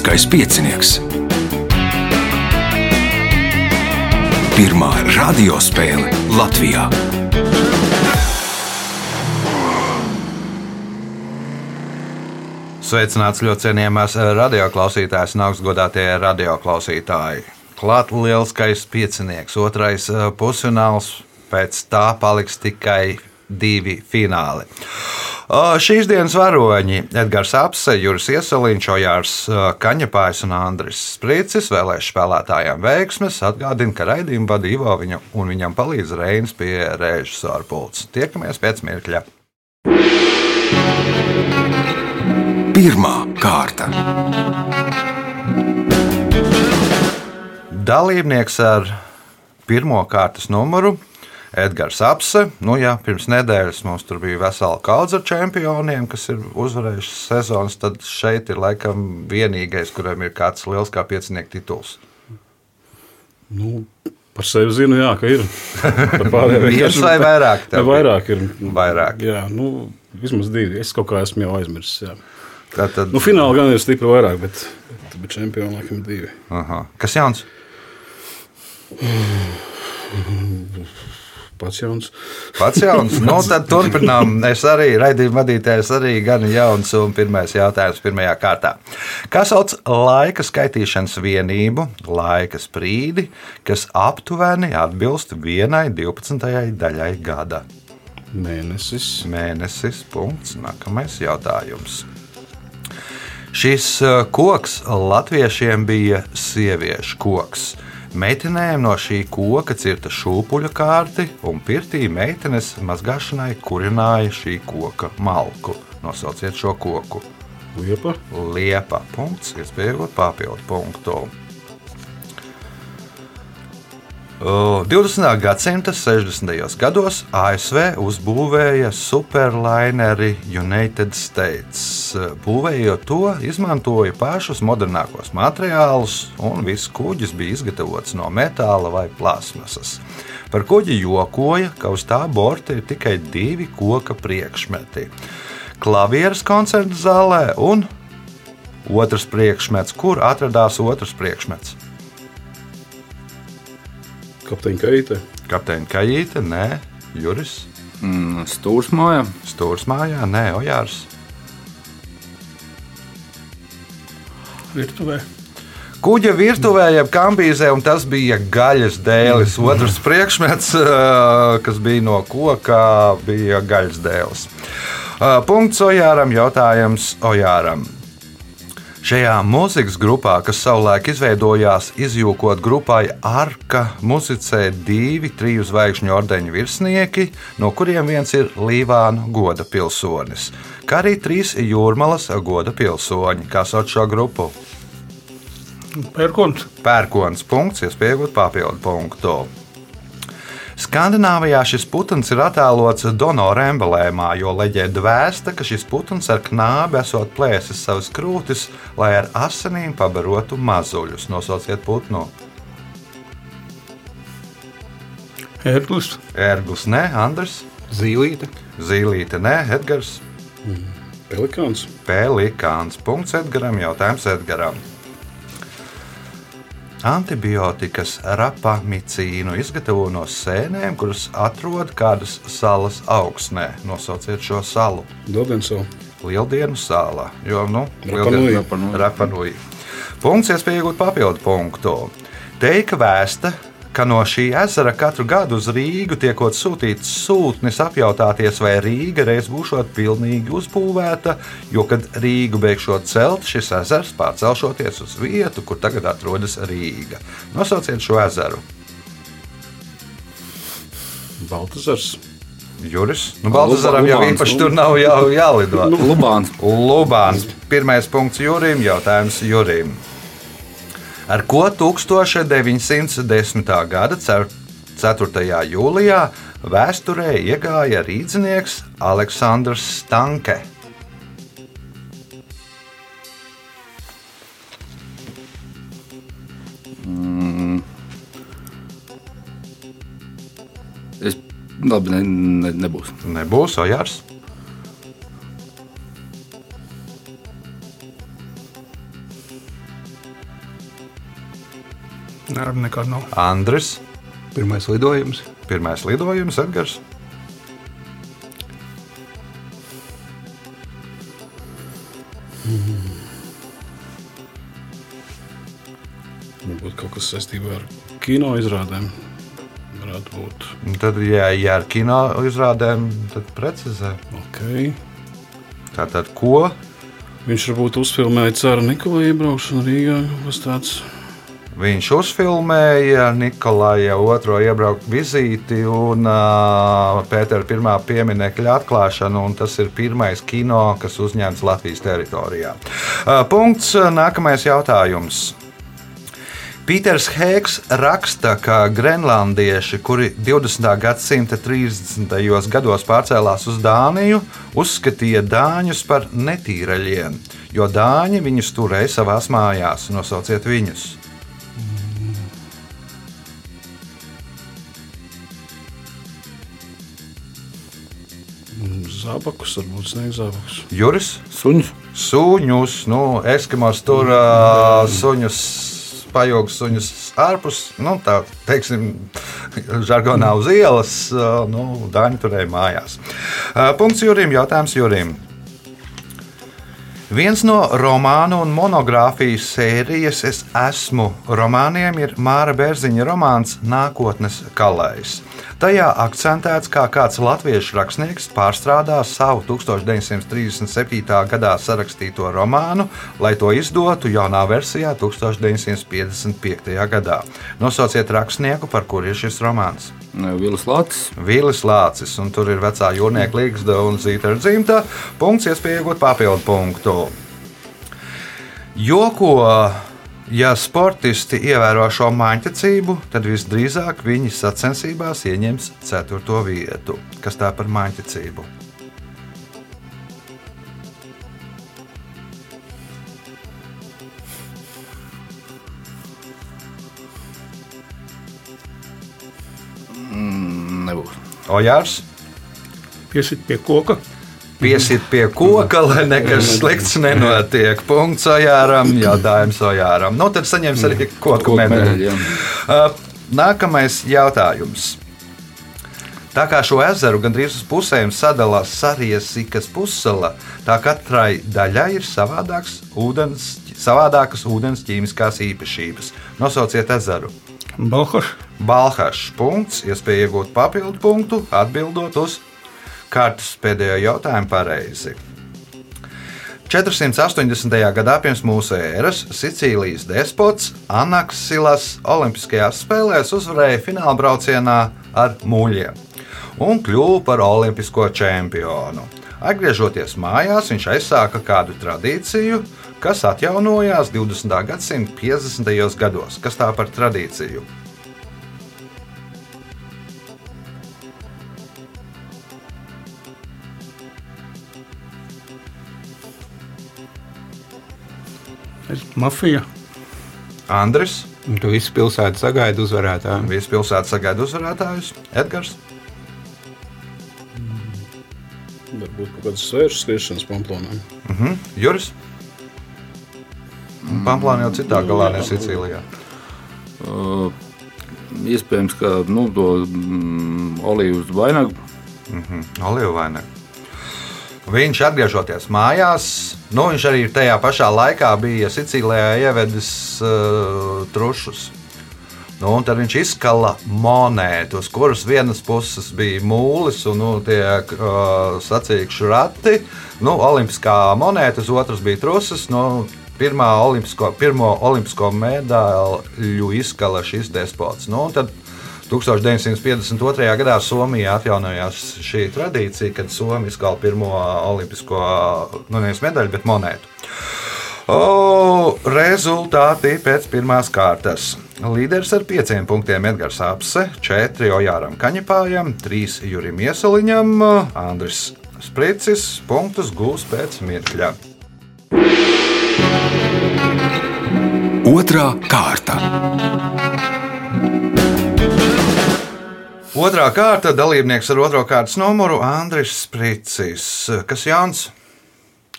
Lieliskais piecinieks. Pirmā radiospēle Latvijā. Sveicināts ļoti cienījamās radioklausītājas un augstgadātie radioklausītāji. Klāt lielskais piecinieks, otrais eh, pusfināls, pēc tā paliks tikai divi fināli. Šīs dienas varoņi - Edgars Apse, Juris Iesaliņš, Ojārs Kaņepājs un Andris Sprīcis vēlēšu spēlētājiem veiksmes. Atgādina, ka raidījumu vada Ivo viņa, un viņam palīdz Reinas pie režisora pults. Tiekamies pēc mirkļa. Pirmā kārta. Dalībnieks ar pirmo kārtas numuru Edgars Apse. Nu, jā, pirms nedēļas mums tur bija vesela kaudze ar čempioniem, kas ir uzvarējuši sezonas. Tad šeit ir laikam vienīgais, kuram ir kāds liels kā piecinieku tituls. Nu, par sevi zinu, jā, ka ir. Viens vai vairāk? Jā, vairāk ir. Vairāk. Jā, nu, vismaz divi. Es kaut kā esmu jau aizmirsis. Jā. Tātad, Nu, finālā gan ir stipri vairāk, bet, bet čempioni laikam divi. aha. Kas jauns? Pats jauns. Pats jauns. Nu, tad turpinām. Es arī raidīju vadītājs, arī gan jauns. Un pirmais jautājums pirmajā kārtā. Kā sauc laika skaitīšanas vienību, laika sprīdi, kas aptuveni atbilst vienai 12. daļai gada? Mēnesis. Mēnesis. Punkts. Nākamais jautājums. Šis uh, koks latviešiem bija sieviešu koks. Meitenēm no šī koka cirta šūpuļu kārti, un pirtī meitenes mazgāšanai kurināja šī koka malku. Nosauciet šo koku. Liepa. Liepa. Punkts. Iespējot papildu punktu. 20. gadsimta 60. gados ASV uzbūvēja superlaineri United States. Būvējot to, izmantoja pašus modernākos materiālus, un viss kuģis bija izgatavots no metāla vai plasmasas. Par kuģi jokoja, ka uz tā borta ir tikai divi koka priekšmeti - klavieres koncerta zālē un otrs priekšmets, kur atradās otrs priekšmets. Kapteiņa Keita. Kapteiņa Kajīte, nē, Juris, Mm, Stūrs mājā. Stūrs mājā, nē, Ojārs. Virtuvē. Kuģa virtuvē, jeb kambīzē, un tas bija gaļas dēlis. Otrs priekšmets, ā, kas bija no koka, bija gaļas dēlis. Ā, Punkts Ojāram, jautājums Ojāram. Šajā mūzikas grupā, kas savulaik izveidojās izjūkot grupai Arka, muzicē divi triju zvaigžņu ordeņu virsnieki, no kuriem viens ir Līvānu goda pilsonis, kā arī trīs jūrmalas goda pilsoņi. Kā sauc šo grupu? Pērkons. Pērkons punkts, iespējot papildu punktu. Skandināvijā šis putns ir attēlots donora emblēmā, jo leģenda vēsta, ka šis putns ar knābi esot plēsis savas krūtis, lai ar asinīm pabarotu mazuļus. Nosauciet putnu. Ērglis. Ērglis, nē, Andrs, Zīlīte. Zīlīte, nē, Edgars, Pelikāns. Pēlikāns. Punkts Edgaram, jautājums Edgaram. Antibiotikas rapamicīnu izgatavo no sēnēm, kuras atrod kādas salas augsnē. Nosauciet šo salu. Dodensovs. Lieldienu sālā. Jo, nu, Rapanui. Punkts, iespēja iegūt papildu punktu. Teika vēsta, ka no šī ezera katru gadu uz Rīgu tiekot sūtīts sūtnis apjautāties, vai Rīga reiz būšot pilnīgi uzbūvēta, jo, kad Rīgu beigšot celt, šis ezers pārcelšoties uz vietu, kur tagad atrodas Rīga. Nosauciet šo ezeru. Baltasars. Juris. Nu, Baltasaram jau īpaši nu. tur nav jau jālido. Lubāns. Lubāns. Pirmais punkts Jurim, jautājums Jurim. Ar ko 1910. gada cer- 4. jūlijā vēsturē iegāja rīznieks Aleksandrs Stanke? Es labi, ne, ne, nebūs. Nebūs Ojārs. Nē, nekad nav. Andris, Pirmais lidojums. pirmais lidojums, Edgars. Varbūt kaut kas saistībā ar kino izrādēm. Tad, ja, ja ar kino izrādēm, tad precizē. Okay. Tātad, ko? Viņš varbūt uzfilmēja Cēra Nikolai iebraukšanu Rīgā. kas tāds. Viņš uzfilmēja Nikolai otro iebraukt vizīti un uh, Pētera pirmā pieminiekļa atklāšanu, un tas ir pirmais kino, kas uzņemts Latvijas teritorijā. Uh, punkts, nākamais jautājums. Pīters Hēks raksta, ka grenlandieši, kuri 20. gadsimta 30. gados pārcēlās uz Dāniju, uzskatīja dāņus par netīraļiem, jo dāņi viņus turēja savās mājās. Nosauciet viņus! Zābakus, varbūt sniegs zābakus. Juris, Suņus. suņus, nu, eskimos tur uh, suņus. Pajūgs suņus ārpus, nu, tā teiksim, žargonā uz ielas, nu, Dāņi turēja mājās. Punkts Jurim, jautājums Jurim. Viens no romānu un monogrāfijas sērijas Es esmu romāniem ir Māra Bērziņa romāns Nākotnes kalējs. Tajā akcentēts, kā kāds latviešu rakstnieks pārstrādā savu 1937. gadā sarakstīto romānu, lai to izdotu jaunā versijā 1955. gadā. Nosauciet rakstnieku, par kuru ir šis romāns. Vīlis Lācis. Vīlis Lācis, un tur ir vecā jūrnieka līgsta un zīta ar dzimta. Punkts, iespēja iegūt papildu punktu. Jo ko, ja sportisti ievēro šo mājiņķacību, tad visdrīzāk viņi sacensībās ieņems 4. vietu. Kas tā par mājiņķacību? Ojārs Piesit pie koka. piesit pie koka, lai nekas slikts nenotiek. Punkts Ojāram, jautājums Ojāram. Nu, tad saņems arī koku medaļu. Uh, Nākamais jautājums. Tā kā šo ezeru gandrīz uz pusēm sadalās Sarijas pussala, tā katrai daļai ir savādāks ūdens, savādākas ūdens ķīmiskās īpašības. Nosauciet ezeru. Balhaš. Balhašs punkts, iespēja iegūt papildu punktu, atbildot uz kārtas pēdējo jautājumu pareizi. 480. gadā pirms mūsu ēras Sicīlijas despots Anaksilas Olimpiskajās spēlēs uzvarēja fināla braucienā ar muļiem un kļuva par olimpisko čempionu. Atgriežoties mājās, viņš aizsāka kādu tradīciju, kas atjaunojās 20. gadsimta 50. gados. Kas tā par tradīciju? Mafija. Andris, Un Tu visu pilsētu sagaidi uzvarētāju. Visi pilsētas sagaida uzvarētājus, Edgars. Varbūt kaut kādas svēršas skriešanas pamplonā. Mhm. Juris. Pamplāna jau citā galā, ne Sicīlijā. Uh, iespējams, ka nu, to mm, olīvas vainagu Olivu vai ne? Viņš atgriežoties mājās, nu, viņš arī tajā pašā laikā bija Sicīlijā ievedis uh, trušus. Nu, tad viņš izkala monētu, uz kuras vienas puses bija mūlis un nu, tie uh, sacīkšu rati. Nu, olimpiskā monēta, uz otras bija trusis. Nu, pirmā olimpisko, pirmo olimpisko medaļu izkala šis despots. Nu, tad 1952. gadā Somijā atjaunojās šī tradīcija, kad Somija izkala pirmo olimpisko nu, medaļu, bet monētu. O, rezultāti pēc pirmās kārtas. Līderis ar pieciem punktiem Edgars Apse, 4 Ojāram Kaņepājam, 3 Jurim Iesaliņam, Andris Spricis punktus gūs pēc mirkļa. Otra kārta. Otrā kārta dalībnieks ar otro kārtas numuru Andris Spricis. Kas jauns?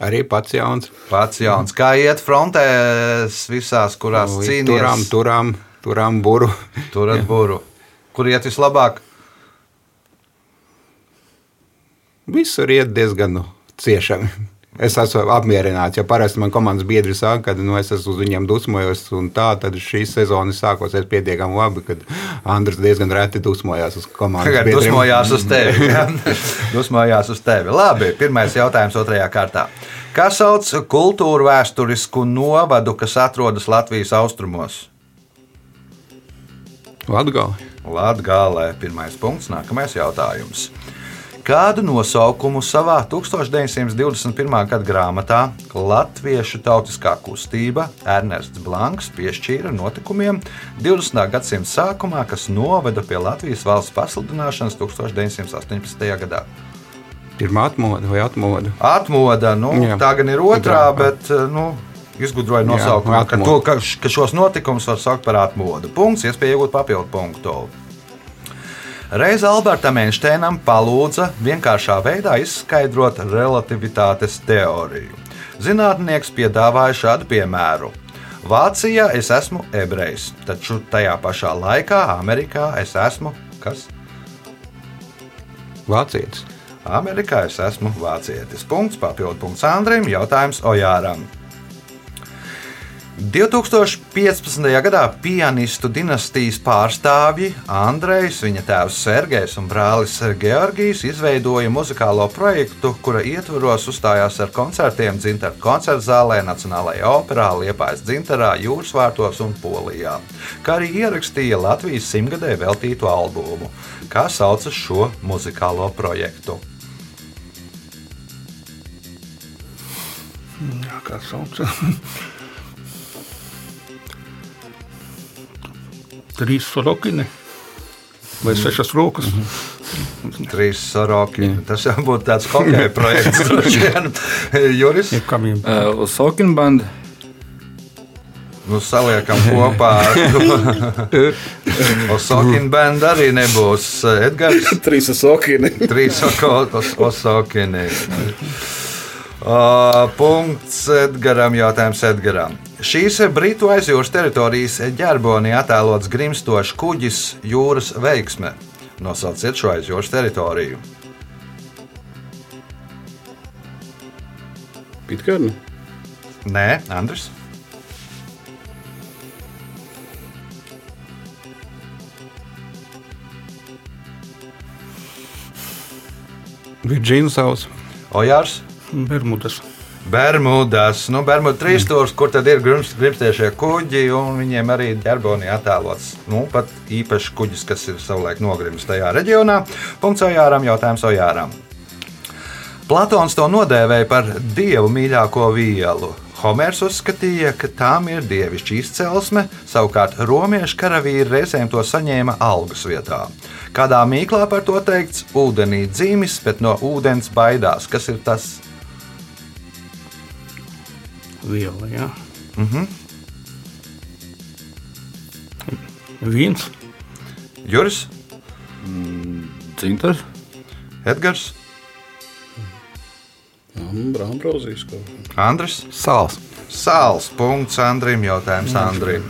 Arī pats jauns. Pats jauns. Kā iet frontēs visās, kurās Nu, cīnīties? Turām, turām. Turām buru. Turat būru. Kur iet vislabāk? Visur iet diezgan nu, ciešami. Es esmu apmierināts, jo parasti man komandas biedri saka, ka nu, es esmu uz viņiem dusmojos. un Tā tad šīs sezonas sākosies pietiekami labi, kad Andris diezgan reti dusmojās uz komandas Tagad biedriem. dusmojās uz tevi. ja? dusmojās uz tevi. Labi, pirmais jautājums otrajā kārtā. Kā sauc kultūru vēsturisku novadu, kas atrodas Latvijas austrumos? Latgali. Latvijā pirmais punkts, nākamais jautājums. Kādu nosaukumu savā 1921. gada grāmatā Latviešu tautiskā kustība Ernests Blanks piešķīra notikumiem 20. gadsimta sākumā, kas noveda pie Latvijas valsts pasludināšanas 1918. gadā? Pirmā atmoda vai atmoda? Atmoda, nu, Jā. tā gan ir otrā, Jā. bet nu, izgudroja nosaukumu, Jā, ka, to, ka, ka šos notikumus var saukt par atmodu. Punkts, iespēja iegūt papildu punktu. Reiz Albertam Einsteinam palūdza vienkāršā veidā izskaidrot relativitātes teoriju. Zinātnieks piedāvāja šādu piemēru. Vācijā es esmu ebrejs, taču tajā pašā laikā Amerikā es esmu kas? Vācietis. Amerikā es esmu vācietis. Punkts, papildu punkts Andrim, jautājums Ojāram. 2015. gadā pianistu dinastijas pārstāvji Andrejs, viņa tēvs Sergejs un brālis Georgijs izveidoja muzikālo projektu, kura ietvaros uzstājās ar koncertiem Dzintaru koncertu zālē, Nacionālajā operā, Liepājas dzintarā, Jūras vārtos un Polijā, kā arī ierakstīja Latvijas simtgadē veltītu albumu. Kā saucas šo muzikālo projektu? Jā, kā sauc? Trīs sorokini vai sešas rokas. Trīs soroki. Tas jau būtu tāds hokeja projekts. Juris, Jeb kam viņam Uh, Sokinbanda. nu saliekam kopā. Osokina banda arī nebūs. Edgars, Trīs sokini. trīs osokini. Uh, punkts Edgaram, jautājums Edgaram. Šīs Britu aizjūras teritorijas ģerbonī attēlots grimstošs kuģis jūras veiksme. Nosauciet šo aizjūras teritoriju. Pitkārni. Nē, Andris. Virģīnas saus. Ojārs. Bermudas. Bermudas, nu, Bermuda trīsstūris, kur tad ir grims- grimstēšie kuģi, un viņiem arī ģerbonī attēlots. Nu, pat īpašs kuģis, kas ir savulaik nogrimis tajā reģionā. Punkts Ojāram, jautājums Ojāram. Platons to nodēvēja par dievu mīļāko vielu. Homērs uzskatīja, ka tām ir dievišķa izcelsme, savukārt romiešu karavīri reizēm to saņēma algas vietā. Kādā mīklā par to teikts, ūdenī dzīvis, bet no ūdens baidās. Kas ir tas? Viela, jā. Mhm. Viens. Juris, Cintars. Edgars, Brāmbrauzīs kaut kā. Andris. Sāls. Sāls. Punkts Andrim. Jautājums Andrim.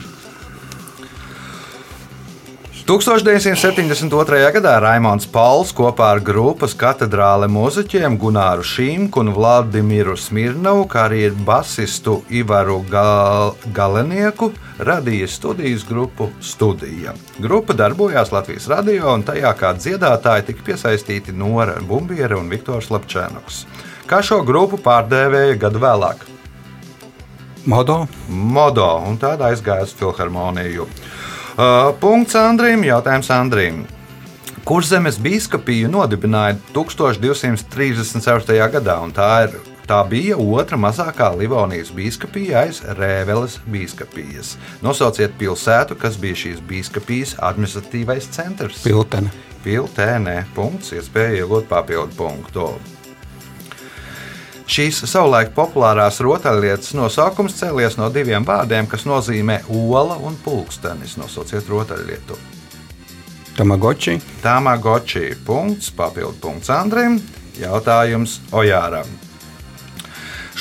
1972. gadā Raimons Pauls kopā ar grupas katedrāle mūziķiem Gunāru Šīmku un Vladimiru Smirnovu, kā arī ar basistu Ivaru Gal Galenieku, radīja studijas grupu Studija. Grupa darbojās Latvijas radio, un tajā kā dziedātāji tika piesaistīti Nora Bumbiera un Viktors Lapčēnoks. Kā šo grupu pārdēvēja gadu vēlāk? Modo. Modo, un tādā aizgāja uz filharmoniju. Uh, punkts Andrim, jautājums Andrim. Kurzemes biskupiju nodibināja 1234. gadā, un tā, ir, tā bija otra mazākā Livonijas biskupija aiz Rēveles biskupijas. Nosauciet pilsētu, kas bija šīs biskupijas administratīvais centrs. Piltene. Piltēnē. Punkts, iespēja iegūt papildu punktu. Šīs savulaik populārās rotaļlietas nosaukums cēlies no diviem vārdiem, kas nozīmē ola un pulkstenis. Nosauciet rotaļlietu. Tamagoči. Tamagoči. Punkts, papildu punkts Andrim. Jautājums Ojāram.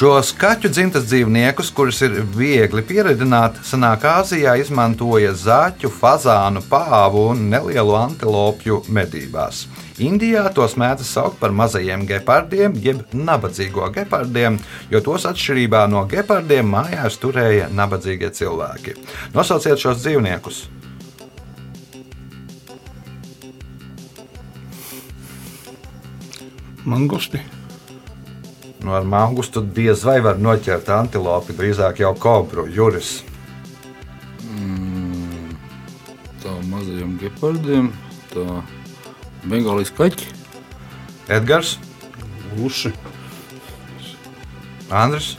Šos kaķu dzimtas dzīvniekus, kurus ir viegli pieredzināt, senāk Āzijā izmantoja zaķu, fazānu, pāvu un nelielu antilopju medībās. Indijā tos mēdz saukt par mazajiem gepardiem, jeb nabadzīgo gepardiem, jo tos atšķirībā no gepardiem mājās turēja nabadzīgie cilvēki. Nosauciet šos dzīvniekus! Mangusti. Nu, ar mangustu diez vai var noķert antilopi, drīzāk jau kobru, juris. Tā mazajiem gepardiem, tā Bengālijas kaķi. Edgars, Uši. Andris,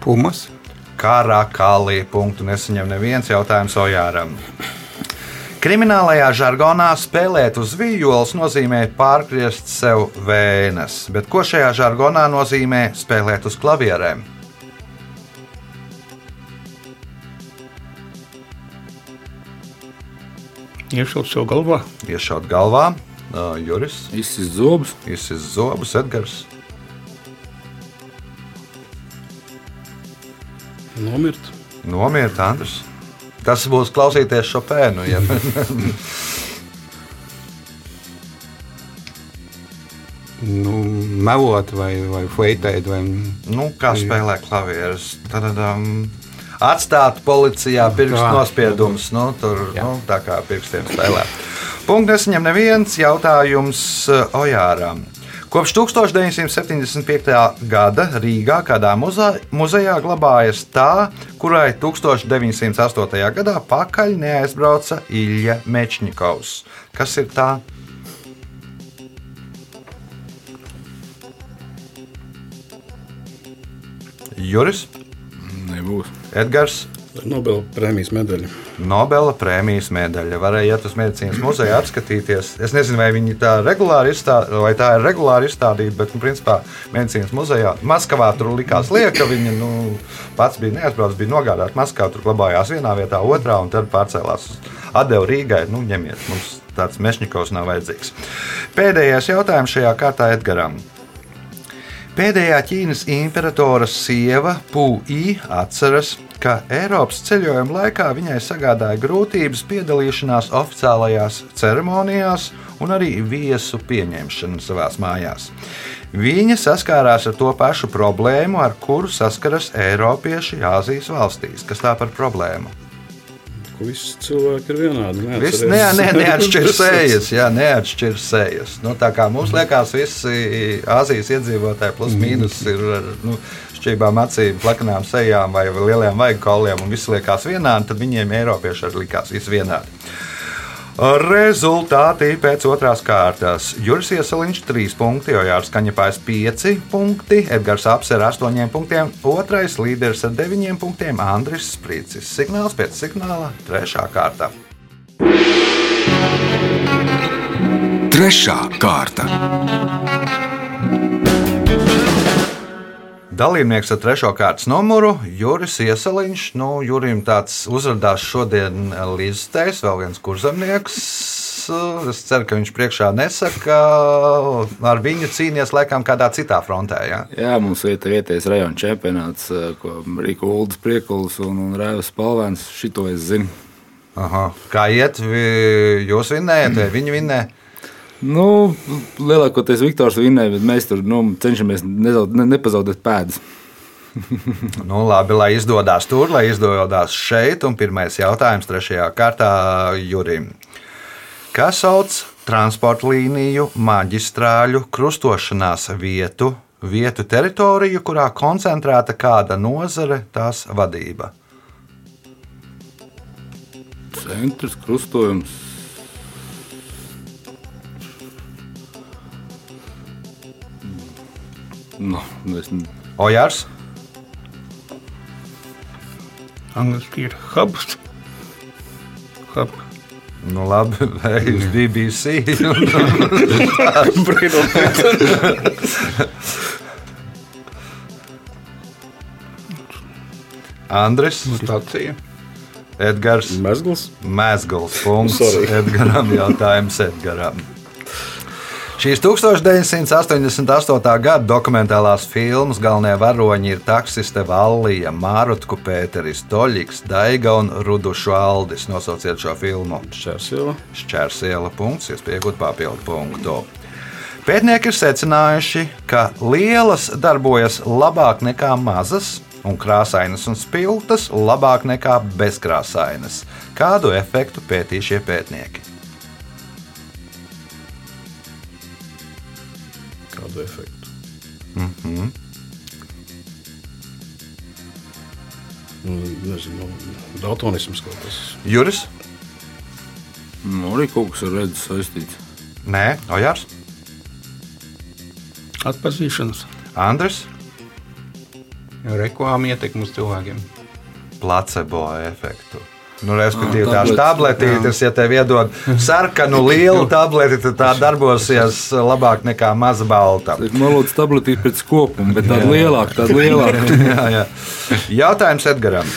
Pumas. Kārā kālī punktu nesaņem neviens jautājums Ojāram. Kriminālajā žargonā spēlēt uz vijoles nozīmē pārgriezt sev vēnes, bet ko šajā žargonā nozīmē spēlēt uz klavierēm? Iešaut sev galvā. Iešaut galvā, uh, Juris, Izsist zobus. izsist zobus, Edgars, Nomirt. nomiert Andris. Tas būs klausīties Šopēnu. Ja. Nu, melot vai, vai fleitēt. Vai... nu, kā spēlē klavierus? Tad um, atstāt policijā pirkstu Jā. nospiedumus. Nu, tur Jā. nu, tā kā pirkstiem spēlē. Punkts nesaņem neviens jautājums uh, Ojāram. Kopš 1975. gada Rīgā kādā muze- muzejā glabājas tā, kurai 1908. gadā pakaļ neaizbrauca Ilja Mečņikovs. Kas ir tā? Juris, Nebūs. Edgars, Nobela prēmijas medaļa. Nobela prēmijas medaļa. Varēja iet uz medicīnas muzeju apskatīties. Es nezinu, vai viņi tā regulāri izstādīja, vai tā ir regulāri izstādīta, bet, nu, principā, medicīnas muzejā Maskavā tur likās lieka. Viņa nu, pats bija neaizbraucis, bija nogādāts Maskavā, tur glabājās vienā vietā, otrā, un tad pārcēlās uz Adevu Rīgai. Nu, ņemiet, mums tāds mešņikovs nav vajadzīgs. Pēdējais jautājums šajā kārtā Edgaram. Pēdējā Ķīnas imperatora sieva Pūī atceras, ka Eiropas ceļojuma laikā viņai sagādāja grūtības piedalīšanās oficiālajās ceremonijās un arī viesu pieņemšanu savās mājās. Viņa saskārās ar to pašu problēmu, ar kuru saskaras Eiropieši Āzijas valstīs. Kas tā par problēmu? Visi cilvēki ir vienādi. Neatceries. ne, ne, neatšķir sejas, jā, neatšķir sejas. Nu, tā kā mums liekas, visi Āzijas iedzīvotāji plus mīnus ir nu, šķībām acīm, plakanām sejām vai lieliem vaigkauliem, un viss liekas vienādi, tad viņiem Eiropieši arī likās visi vienādi. Rezultāti pēc otrās kārtas. Juris Ieseliņš 3 punkti, Ojārs Kaņepājs 5 punkti, Edgars Aps ar 8 punktiem, otrais līderis ar 9 punktiem Andris Sprīcis. Signāls pēc signāla trešā kārta. Trešā kārta. Dalībnieks ar trešo kārtas numuru Juris Ieseliņš. Nu, Jurim tāds uzrādās šodien līdzstējs, vēl viens kurzemnieks. Es ceru, ka viņš priekšā nesaka, ar viņu cīnīties laikam kādā citā frontē. Ja? Jā, mums ir vietējais rajona čempionāts, ko Rīgas Ulas priekulis un, un Rēvas Palvēns. Šito es zinu. Aha. Kā iet, Vi- jūs vinnējat, vai viņi vinnē? Nu, lielākoties Viktors vinnēja, bet mēs tur nu, cenšamies nezaud, ne, nepazaudēt pēdas. Nu, labi, lai izdodas tur, lai izdodas šeit. Un pirmais jautājums trešajā kārtā Jurim. Kas sauc transporta līniju, maģistrāļu, krustošanās vietu, vietu teritoriju, kurā koncentrēta kāda nozare, tās vadība? Centrs, krustojums. Nu, es, ne- Ojārs, Angliski ir hubs. Hub. nu labi, vai uz BBC. Andris, Stacija. Edgars, Mezgls. Mēsgals punkts. Edgaram jautājums Edgaram. Šīs 1988. gada dokumentālās filmas galvenie varoņi ir taksiste Vallija, Mārutku Pēteris, Toļiks, Daiga un Rudušu Aldis. Nosauciet šo filmu. Šķērsila. Šķērsiela punkts, iespējot papildu punktu. Pētnieki ir secinājuši, ka lielas darbojas labāk nekā mazas, un krāsainas un spilgtas labāk nekā bezkrāsainas. Kādu efektu pētīja šie pētnieki? Mm -hmm. Nu, nezinu, daltonisms kaut kas. Juris? Nu, arī kaut kas ar redzi saistīts. Nē, Ojārs, Atpazīšanas. Andris, Reklāma ietekmi uz cilvēkiem. placebo efektu. Nu, respektīvi, Ah, tās tabletītes, ja tev iedod sarkanu lielu tableti, tad tā darbosies labāk nekā maza balta. Malūts tabletīte pēc kopuma, bet tāda lielāka, tāda lielāka. jā, jā. Jautājums Edgaram.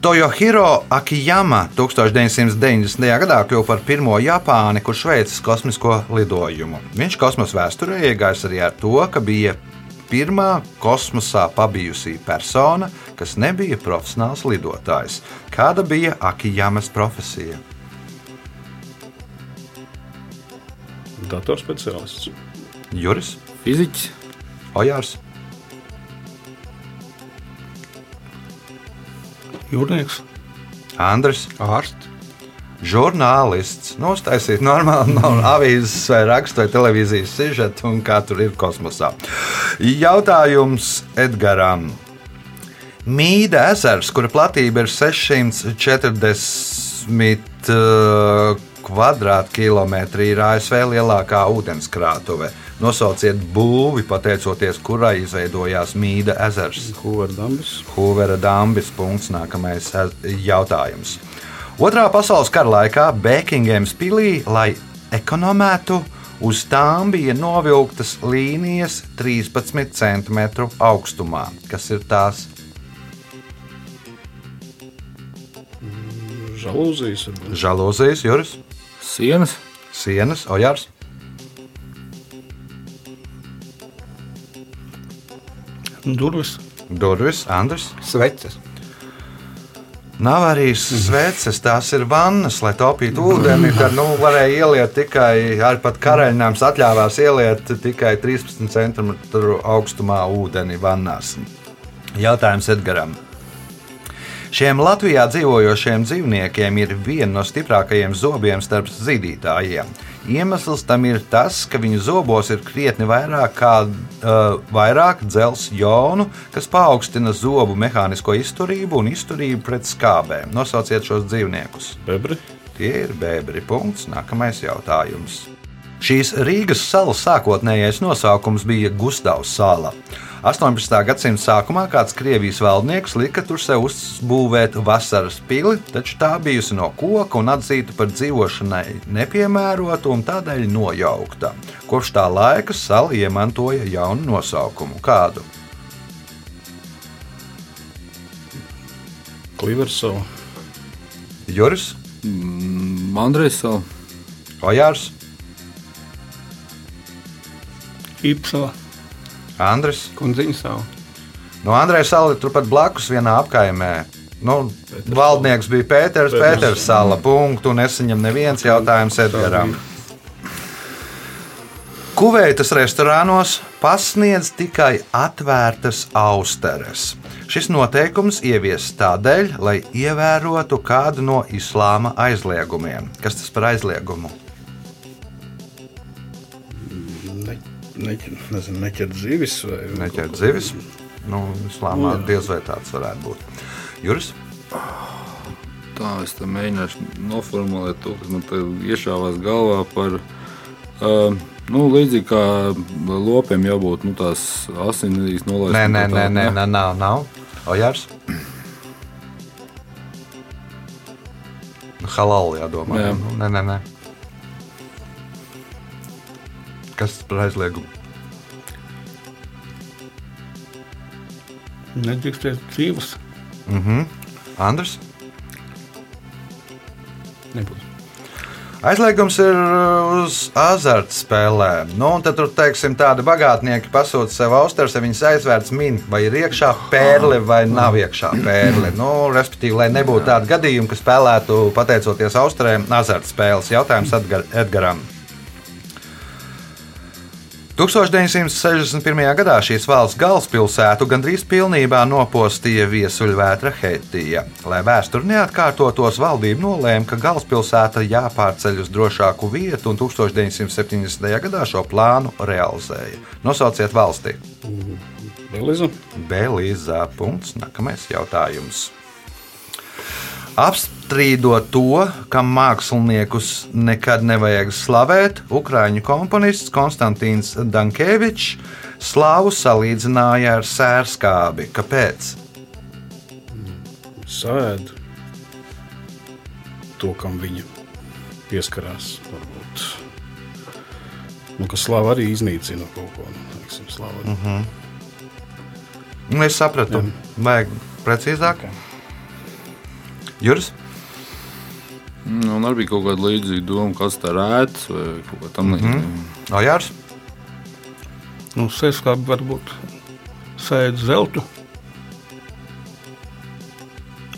Tojohiro Akiyama 1990. gadā kļuva par pirmo Japāni, kurš veicis kosmisko lidojumu. Viņš kosmosa vēsturē iegājis arī ar to, ka bija pirmā kosmosā pabijusī persona, kas nebija profesionāls lidotājs. Kāda bija Akijamas profesija? Datorspeciālists. Juris, Fiziķis, Ojārs, Jūrnieks. Andris. Ārsts. Žurnālists. Uztaisīt normāli no avīzes, vai rakstu, vai televīzijas sižetu, un kā tur ir kosmosā. Jautājums Edgaram. Mīda ezers, kura platība ir 640 uh, kvadrātkilometri, ir ASV lielākā ūdenskrātuve. Nosauciet būvi, pateicoties kurai izveidojās Mīda ezers. Huverdambis. Huvera dambis. Punkts, nākamais ez- jautājums. Otrā pasaules kara laikā Bekingēmas pilī, lai ekonomētu, uz tām bija novilktas līnijas 13 cm augstumā. Kas ir tās? Žalūzijas. Žalūzijas, jūras, sienas, sienas, ojārs, Durvis. durvis, Andris. Sveces. Nav arī sveces, tās ir vannas, lai taupītu ūdeni. Tad nu, varēja ieliet tikai ar pat karaļnāms atļāvās ieliet tikai 13 cm augstumā ūdeni vannās. Jautājums Edgaram. Šiem Latvijā dzīvojošiem dzīvniekiem ir viena no stiprākajiem zobiem starp zīdītājiem. Iemesls tam ir tas, ka viņu zobos ir krietni vairāk, kā, uh, vairāk dzelzs jonu, kas paaugstina zobu mehānisko izturību un izturību pret skābēm. Nosauciet šos dzīvniekus. Bebri. Tie ir bēbri. Punkts. Nākamais jautājums. Šīs Rīgas salas sākotnējais nosaukums bija Gustavs sala. 18. gadsimta sākumā kāds Krievijas valdnieks lika tur sev uzbūvēt vasaras pili, taču tā bijusi no koka un atzīta par dzīvošanai nepiemērotu un tādēļ nojaukta. Kopš tā laika sala iemantoja jaunu nosaukumu. Kādu? Kliversala. Juris, Andrejs savu. Ojārs, Īpsala. Andris. Kundziņa savu. No Andreja Sala ir turpat blakus vienā apkaimē. Nu, valdnieks bija Pēters, Pēters. Pēters Sala. Punktu, un es viņam neviens jautājums Edgaram. Kuveitas restorānos pasniedz tikai atvērtas austeres. Šis noteikums ieviests tādēļ, lai ievērotu kādu no islāma aizliegumiem. Kas tas par aizliegumu? Neķer, nezinu, neķert zivis vai Neķert zivis. Nu, islāmā diez vai tāds varētu būt. Juris? Tā es te mēģināšu noformulēt to, kas man te iešāvās galvā par. Uh, nu, līdzīgi kā lopiem jābūt nu, tās asinīs nolaistas. Nē, nē, nē, nē, nē, nav. nav. Ojārs? Halal jādomā. Jā. Nu, Nē, nē, nē. Kas par aizliegumu? Nedrīkstēt dzīves. Mhm. Andrs? Nebūs. Aizliegums ir uz azartspēlēm. Nu, tad tur, teiksim, tādi bagātnieki pasūta sev austeres, ja viņas aizvērts min, vai ir iekšā pērle vai nav iekšā pērle. Nu, respektīvi, lai nebūtu tādi gadījumi, ka spēlētu pateicoties austerēm azartspēles. Jautājums Edgar, Edgaram. 1961. gadā šīs valsts galvaspilsētu gandrīz pilnībā nopostīja viesuļvētra Heitija. Lai vēsture neatkārtotos, valdība nolēma, ka galvaspilsēta jāpārceļ uz drošāku vietu, un 1970. gadā šo plānu realizēja. Nosauciet valsti. Beliza. Belīzā. Punkts. Nākamais jautājums. Apstrīdot to, ka māksliniekus nekad nevajag slavēt, ukrāņu komponists Konstantīns Dankevičs slāvu salīdzināja ar sērskābi. Kāpēc? Sēd to, kam viņa pieskarās. Varbūt. Nu, ka slāva arī iznīcina kaut ko. Mm -hmm. Nu, Es sapratu, vajag precīzāk. Juris? Nu, un arī bija kaut kāda līdzīga doma, kas tā rētas vai kaut kā tamlīdzīga. Mm -hmm. Ojārs? Nu, Sēskābi varbūt sēž zeltu.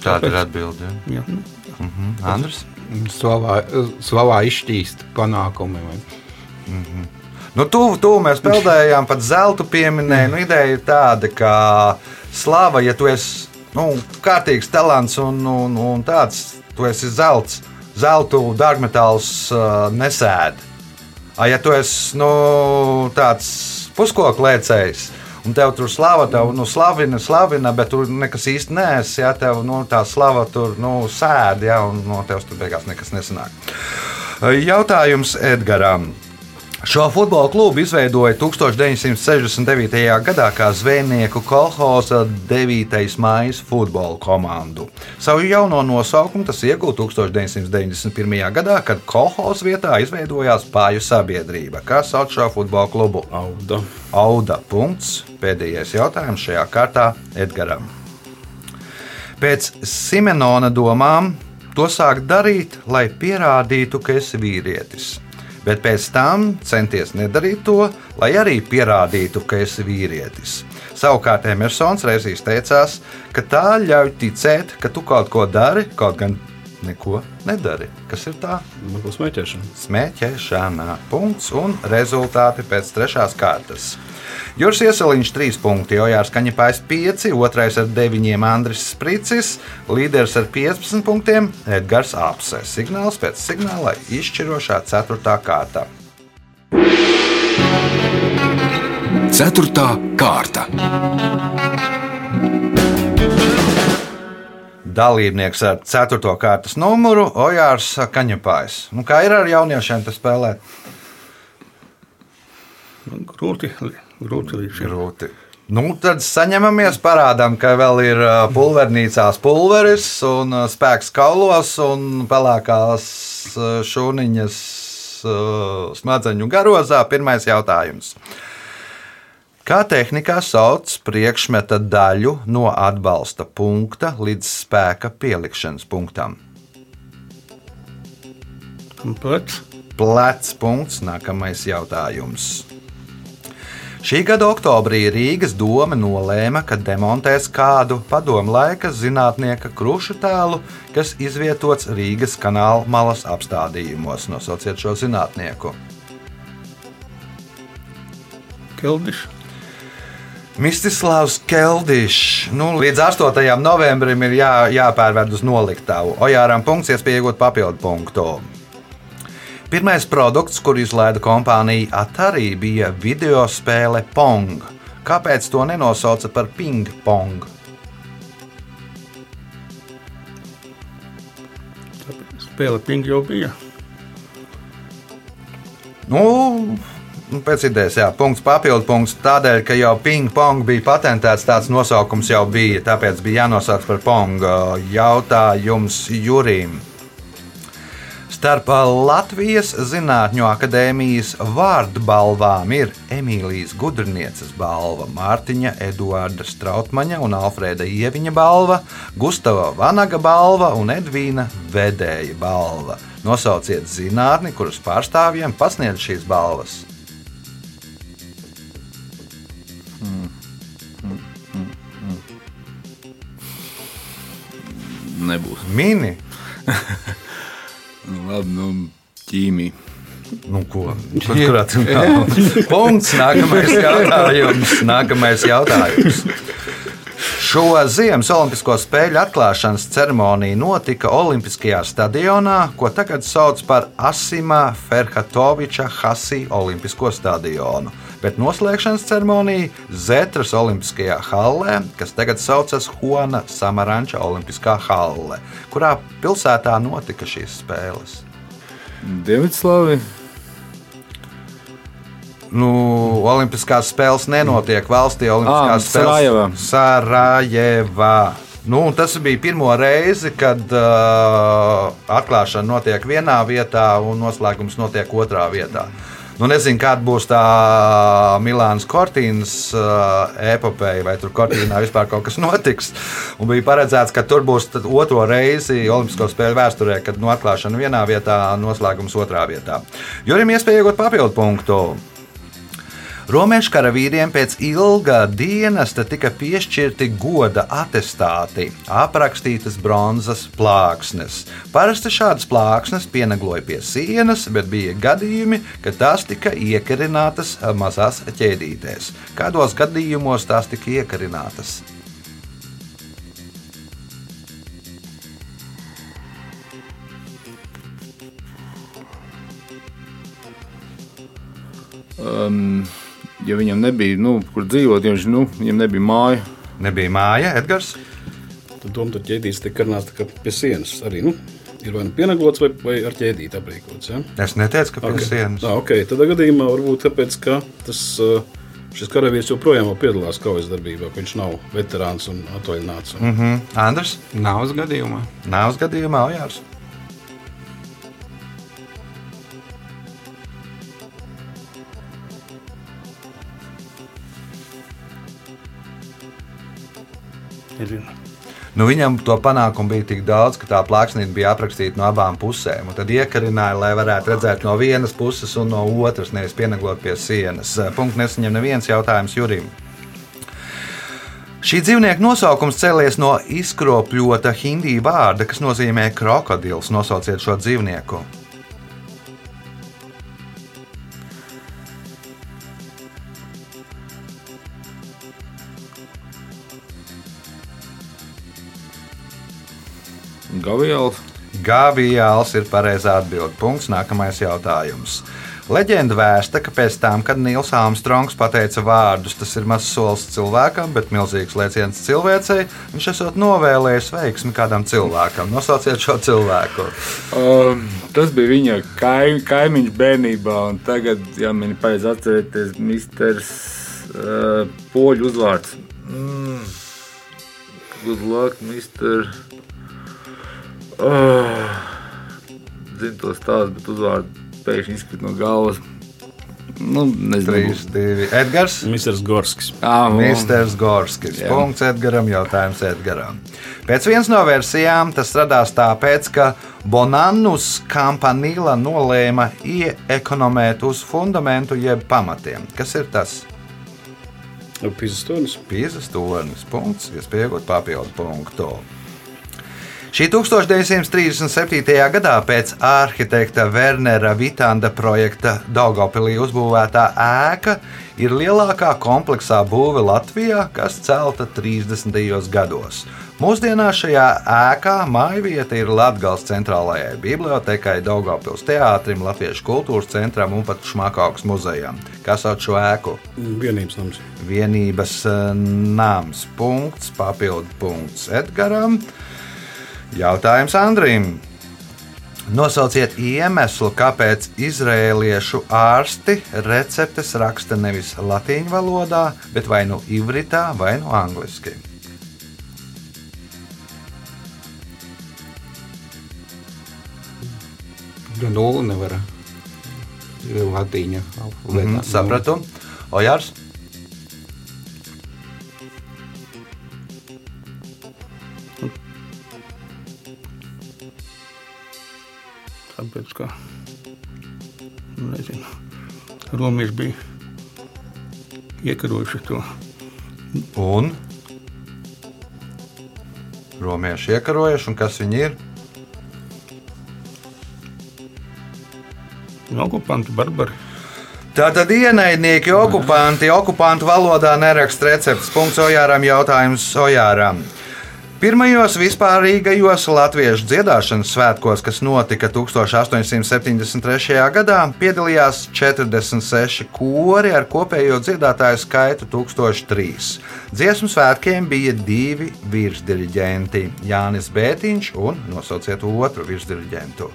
Tāda ir atbilde. Ja? Ja. Mhm. Andrs? Slavā, slavā izšķīst panākumi. Vai? Nu, tuvu, tuvu mēs peldējām, pat zelta pieminēja. Nu, ideja ir tāda, ka slava, ja tu esi nu, kārtīgs talants un, un, un tāds, tu esi zelts, zeltu dārgmetāls uh, nesēd. A, ja tu esi nu, tāds puskoku lēcējs, un tev tur slava, tev nu, slavina, slavina, bet tu nekas īsti neesi, ja tev nu, tā slava tur nu, sēd, ja, un no tevis tur beigās nekas nesanāk. Jautājums Edgaram. Šo futbola klubu izveidoja 1969. gadā kā zvejnieku kolhoza 9. maija futbola komandu. Savu jauno nosaukumu tas ieguva 1991. gadā, kad kolhoza vietā izveidojās Pāju sabiedrība. Kā sauc šo futbola klubu? Auda. Auda. Punkts. Pēdējais jautājums šajā kārtā Edgaram. Pēc Simenona domām to sāk darīt, lai pierādītu, ka esi vīrietis. Bet pēc tam centies nedarīt to, lai arī pierādītu, ka esi vīrietis. Savukārt Emersons reizīs teicās, ka tā ļauj ticēt, ka tu kaut ko dari, kaut gan neko nedari. Kas ir tā? Smēķēšana. Smēķēšana. Punkts un rezultāti pēc trešās kārtas. Juris Ieseliņš 3 punkti, Ojārs Kaņepājs 5, 2 ar 9, Andris Spricis, līderis ar 15 punktiem, Edgars Apse. Signāls pēc signāla izšķirošā 4. kārta. Ceturtā kārta. Dalībnieks ar 4. kārtas numuru Ojārs Kaņepājs. Nu, kā ir ar jauniešiem te spēlēt? Nu, Grūti, grūti līdz šim. Grūti. Nu, tad saņemamies, parādām, ka vēl ir ā, pulvernīcās pulveris un ā, spēks kaulos un pelēkās ā, šūniņas smadzeņu garozā. Pirmais jautājums. Kā tehnikā sauc priekšmeta daļu no atbalsta punkta līdz spēka pielikšanas punktam? Un Plec, Plecs punkts, nākamais jautājums. Šī gada oktobrī Rīgas doma nolēma, ka demontēs kādu padomu laika zinātnieka krušu tēlu, kas izvietots Rīgas kanāla malas apstādījumos. Nosauciet šo zinātnieku. Keldišs, Mistislavs Keldišs. Nu, līdz 8. novembrim ir jā, jāpērved uz noliktavu. Ojāram punkts, iespēja iegūt papildu punktu. Pirmais produkts, kur izlaida kompānija Atari, bija video spēle Pong. Kāpēc to nenosauca par ping-pong? spēle ping jau bija. Nu, nu, pēc idejas, jā, punkts papildu punkts. Tādēļ, ka jau ping-pong bija patentēts, tāds nosaukums jau bija. Tāpēc bija jānosauc par pong. Jautājums Jurim. Starp Latvijas Zinātņu akadēmijas vārdbalvām ir Emīlijas Gudrnieces balva, Mārtiņa Eduarda Strautmaņa un Alfrēda Ieviņa balva, Gustava Vanaga balva un Edvīna Vedēja balva. Nosauciet zinātni, kuras pārstāvjiem pasniedz šīs balvas. Nebūs. Mini, labi, nu, ķīmija. nu ko? Kurāt nav? Punkts. Nākamais jautājums. Nākamais jautājums. Šo Ziemas Olimpisko spēļu atklāšanas ceremonija notika Olimpiskajā stadionā, ko tagad sauc par Asima Ferhatoviča Hasi Olimpisko stadionu. Bet noslēgšanas ceremonija Zetras Olimpiskajā hallē, kas tagad saucas Juana Samaranča Olimpiskā halle, kurā pilsētā notika šīs spēles. Dienvidslāvija. Nu, Olimpiskās spēles nenotiek valstī. Olimpiskās Ā, Sarajevā. Sarajevā. Nu, tas bija pirmo reizi, kad uh, atklāšana notiek vienā vietā un noslēgums notiek otrā vietā. Nu, nezinu, kāda būs tā Milānas Kortīnas epopeja, vai tur Kortīnā vispār kaut kas notiks. Un bija paredzēts, ka tur būs otro reizi Olimpisko spēļu vēsturē, kad no atklāšana vienā vietā, noslēgums otrā vietā. Jurim iespēja iegūt papildu punktu. Romiešu karavīriem pēc ilga dienesta tika piešķirti goda attestāti, aprakstītas bronzas plāksnes. Parasti šādas plāksnes pienagloja pie sienas, bet bija gadījumi, kad tās tika iekarinātas mazās ķēdītēs. Kādos gadījumos tās tika iekarinātas? Um, ja viņam nebija, nu, kur dzīvot, ja viņš, nu, viņam nebija māja. Nebija māja, Edgars. Tad doma tur ķēdīs tiek karnāts tā kā pie sienas. Arī, nu, ir vai nu pienaglots vai, vai ar ķēdīti aprīkots. Ja? Es neteicu, ka pie Ok. sienas. Ah, okay. Tādā gadījumā varbūt tāpēc, ka tas, šis karavīrs joprojām piedalās kaujas darbībā, ka viņš nav veterāns un atvaļināts. Un... Mhm. Andrs, Nav uz gadījumā. nav uz gadījumā Ojārs. Nezinu. Nu, viņam to panākumu bija tik daudz, ka tā plāksnīte bija aprakstīta no abām pusēm. Tad iekarināja, lai varētu redzēt no vienas puses un no otras, nevis pieneglot pie sienas. Punkts nesaņem neviens jautājums Jurim. Šī dzīvnieka nosaukums cēlies no izkropļota hindi vārda, kas nozīmē krokodils. Nosauciet šo dzīvnieku. Gaviāls. Gāvijāls ir pareizā atbilde. Punkts. Nākamais jautājums. Leģenda vēsta, ka pēc tam, kad Nils Armstrongs pateica vārdus, tas ir mazs solis cilvēkam, bet milzīgs lēciens cilvēcei, viņš esot novēlējis veiksmi kādam cilvēkam. Nosauciet šo cilvēku. Um, tas bija viņa kaim, kaimiņš bērnībā, un tagad, ja man ir pareizi atcerēties, Misters uh, Poļu uzvārds. Mm. Good luck, Mister. Uh, Zinu to stāstu, bet uzvārds pēkšņi izkrīt no galvas. Nu, nezinu, 3, 2, Edgars. Misters Gorskis. Ah, Misters Gorskis. Jā. Punkts Edgaram, jautājums Edgaram. Pēc vienas no versijām tas radās tāpēc, ka Bonannus Campanila nolēma iekonomēt uz fundamentu jeb pamatiem. Kas ir tas? Pīzes Pīzes tornis. Punkts, iespējot papildu punktu. Šī 1937. gadā pēc arhitekta Wernera Vitanda projekta Daugopilī uzbūvētā ēka ir lielākā kompleksā būve Latvijā, kas celta 30. gados. Mūsdienās šajā ēkā mājvieta ir Latvijas centrālajai bibliotekai, Daugopils teātrim, Latviešu kultūras centram un pat Šmakauks muzejam. Kas sauc šo ēku? vienības nams. vienības eh, nams. Punkts, papildu punkts Edgaram. Jautājums Andrim. Nosauciet iemeslu, kāpēc izrēliešu ārsti receptes raksta nevis latīņu valodā, bet vai nu ivritā, vai nu angliski. Jo nulli nevar latīņa. Mm, sapratu. Ojārs. Tāpēc, ka nu, nezinu, Romieši bija iekarojuši to. Un Romieši iekarojuši, un kas viņi ir? Okupanti, barbari. Tātad ienaidnieki, okupanti, okupantu valodā neraksta recepts. Punkts Ojāram jautājums Ojāram. Pirmajos vispārīgajos latviešu dziedāšanas svētkos, kas notika 1873. gadā, piedalījās 46 kori ar kopējo dziedātāju skaitu 1003. Dziesmu svētkiem bija divi virsdiriģenti - Jānis Bētiņš un nosauciet otru virsdiriģentu.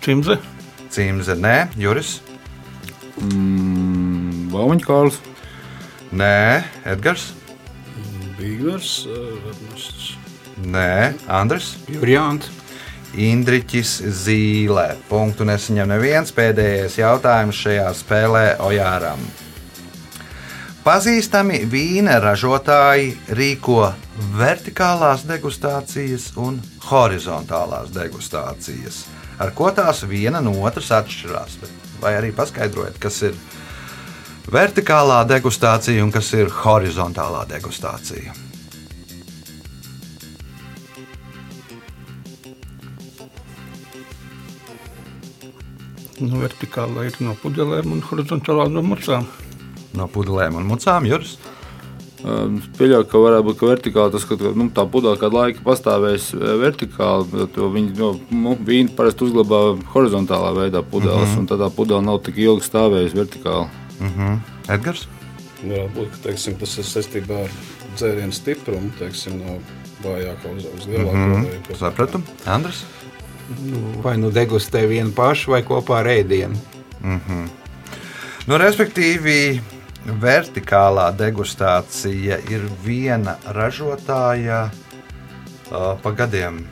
Cimze, Cimze, nē, Juris, Mm, Baumaņa Kārls. nē, Edgars, Bīgners, eh, Ernests. nē, Andris. Jurjāns. Indriķis Zīlē. Punktu nesaņem neviens. Pēdējais jautājums šajā spēlē Ojāram. Pazīstami vīna ražotāji rīko vertikālās degustācijas un horizontālās degustācijas. Ar ko tās viena no otras atšķirās? Vai arī paskaidrojiet, kas ir vertikālā degustācija un kas ir horizontālā degustācija? nu, vertikālā ir no pudelēm un horizontālā no mucām. No pudelēm un mucām, Juris. Um, Es pieļauju, ka varētu būt ka vertikāli tas, ka nu, tā pudelē kādu laiku pastāvēs eh, vertikāli, viņi no, nu, vīnu parasti uzglabā horizontālā veidā pudeles, mm -hmm. un tad tā pudele nav tik ilgi stāvējusi vertikāli. Edgars. Varētu būt, ka teiksim, tas ir saistībā ar dzērienu stiprumu, teiksim, no vājākā uz, uz lielāku. Mm, vai- sapratu. Andris. Vai nu degustē vienu pašu vai kopā ar ēdienu. Nu, respektīvi, vertikālā degustācija ir viena ražotāja uh, pa gadiem.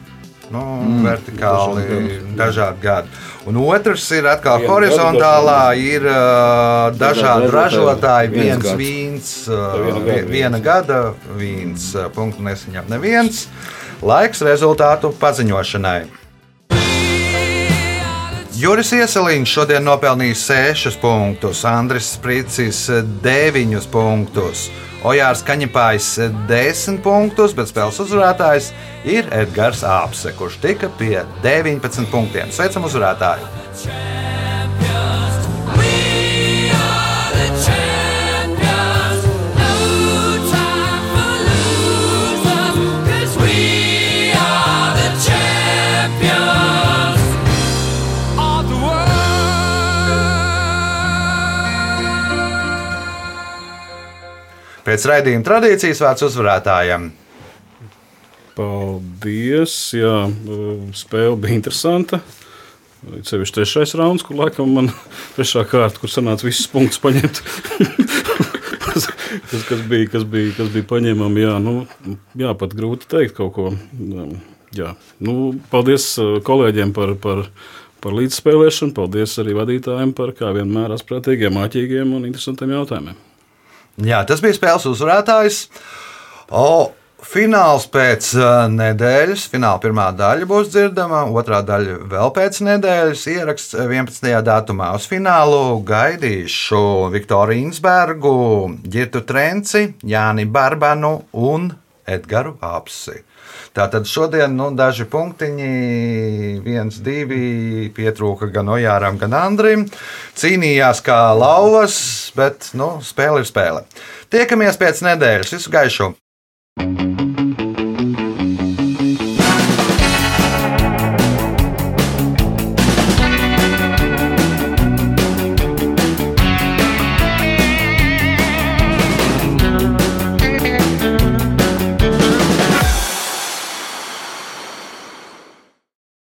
Nu, mm, vertikāli dažādi dažādi gadi. Un otrs ir atkal Viena horizontālā, ir uh, dažādi ražotāji, viens viens gads. vīns, viena uh, viena vīns. gada vīns. uh, Punktu nesaņem neviens. Laiks rezultātu paziņošanai. Juris Ieseliņš šodien nopelnījis 6 punktus, Andris Spricis 9 punktus, Ojārs Kaņepājs 10 punktus, bet spēles uzvarētājs ir Edgars Apse, kurš tika pie 19 punktiem. Sveicam uzvarētāju! Pēc raidījuma tradīcijas vārds uzvarētājam. Paldies! Jā, spēle bija interesanta. Ceļš trešais rauns, kur laikam man trešā kārta, kur sanāca visus punktus paņemt. kas, kas, kas, bija, kas, bija, kas bija paņemami, jā, nu, jā, pat grūti teikt kaut ko. Jā. Nu, paldies uh, kolēģiem par, par, par līdzspēlēšanu. Paldies arī vadītājiem par, kā vienmēr, asprātīgiem, āķīgiem un interesantiem jautājumiem. Jā, tas bija spēles uzvarētājs. O, Fināls pēc uh, nedēļas, fināla pirmā daļa būs dzirdama, otrā daļa vēl pēc nedēļas. Ieraksts 11. datumā uz finālu gaidīšu Viktoru Insbergu, Girtu Trenci, Jāni Barbanu un Edgars Apsi. Tātad šodien nu, daži punktiņi, viens, divi, pietrūka gan Ojāram, gan Andrim. Cīnījās kā lauvas, bet nu, spēle ir spēle. Tiekamies pēc nedēļas. Visu gaišu!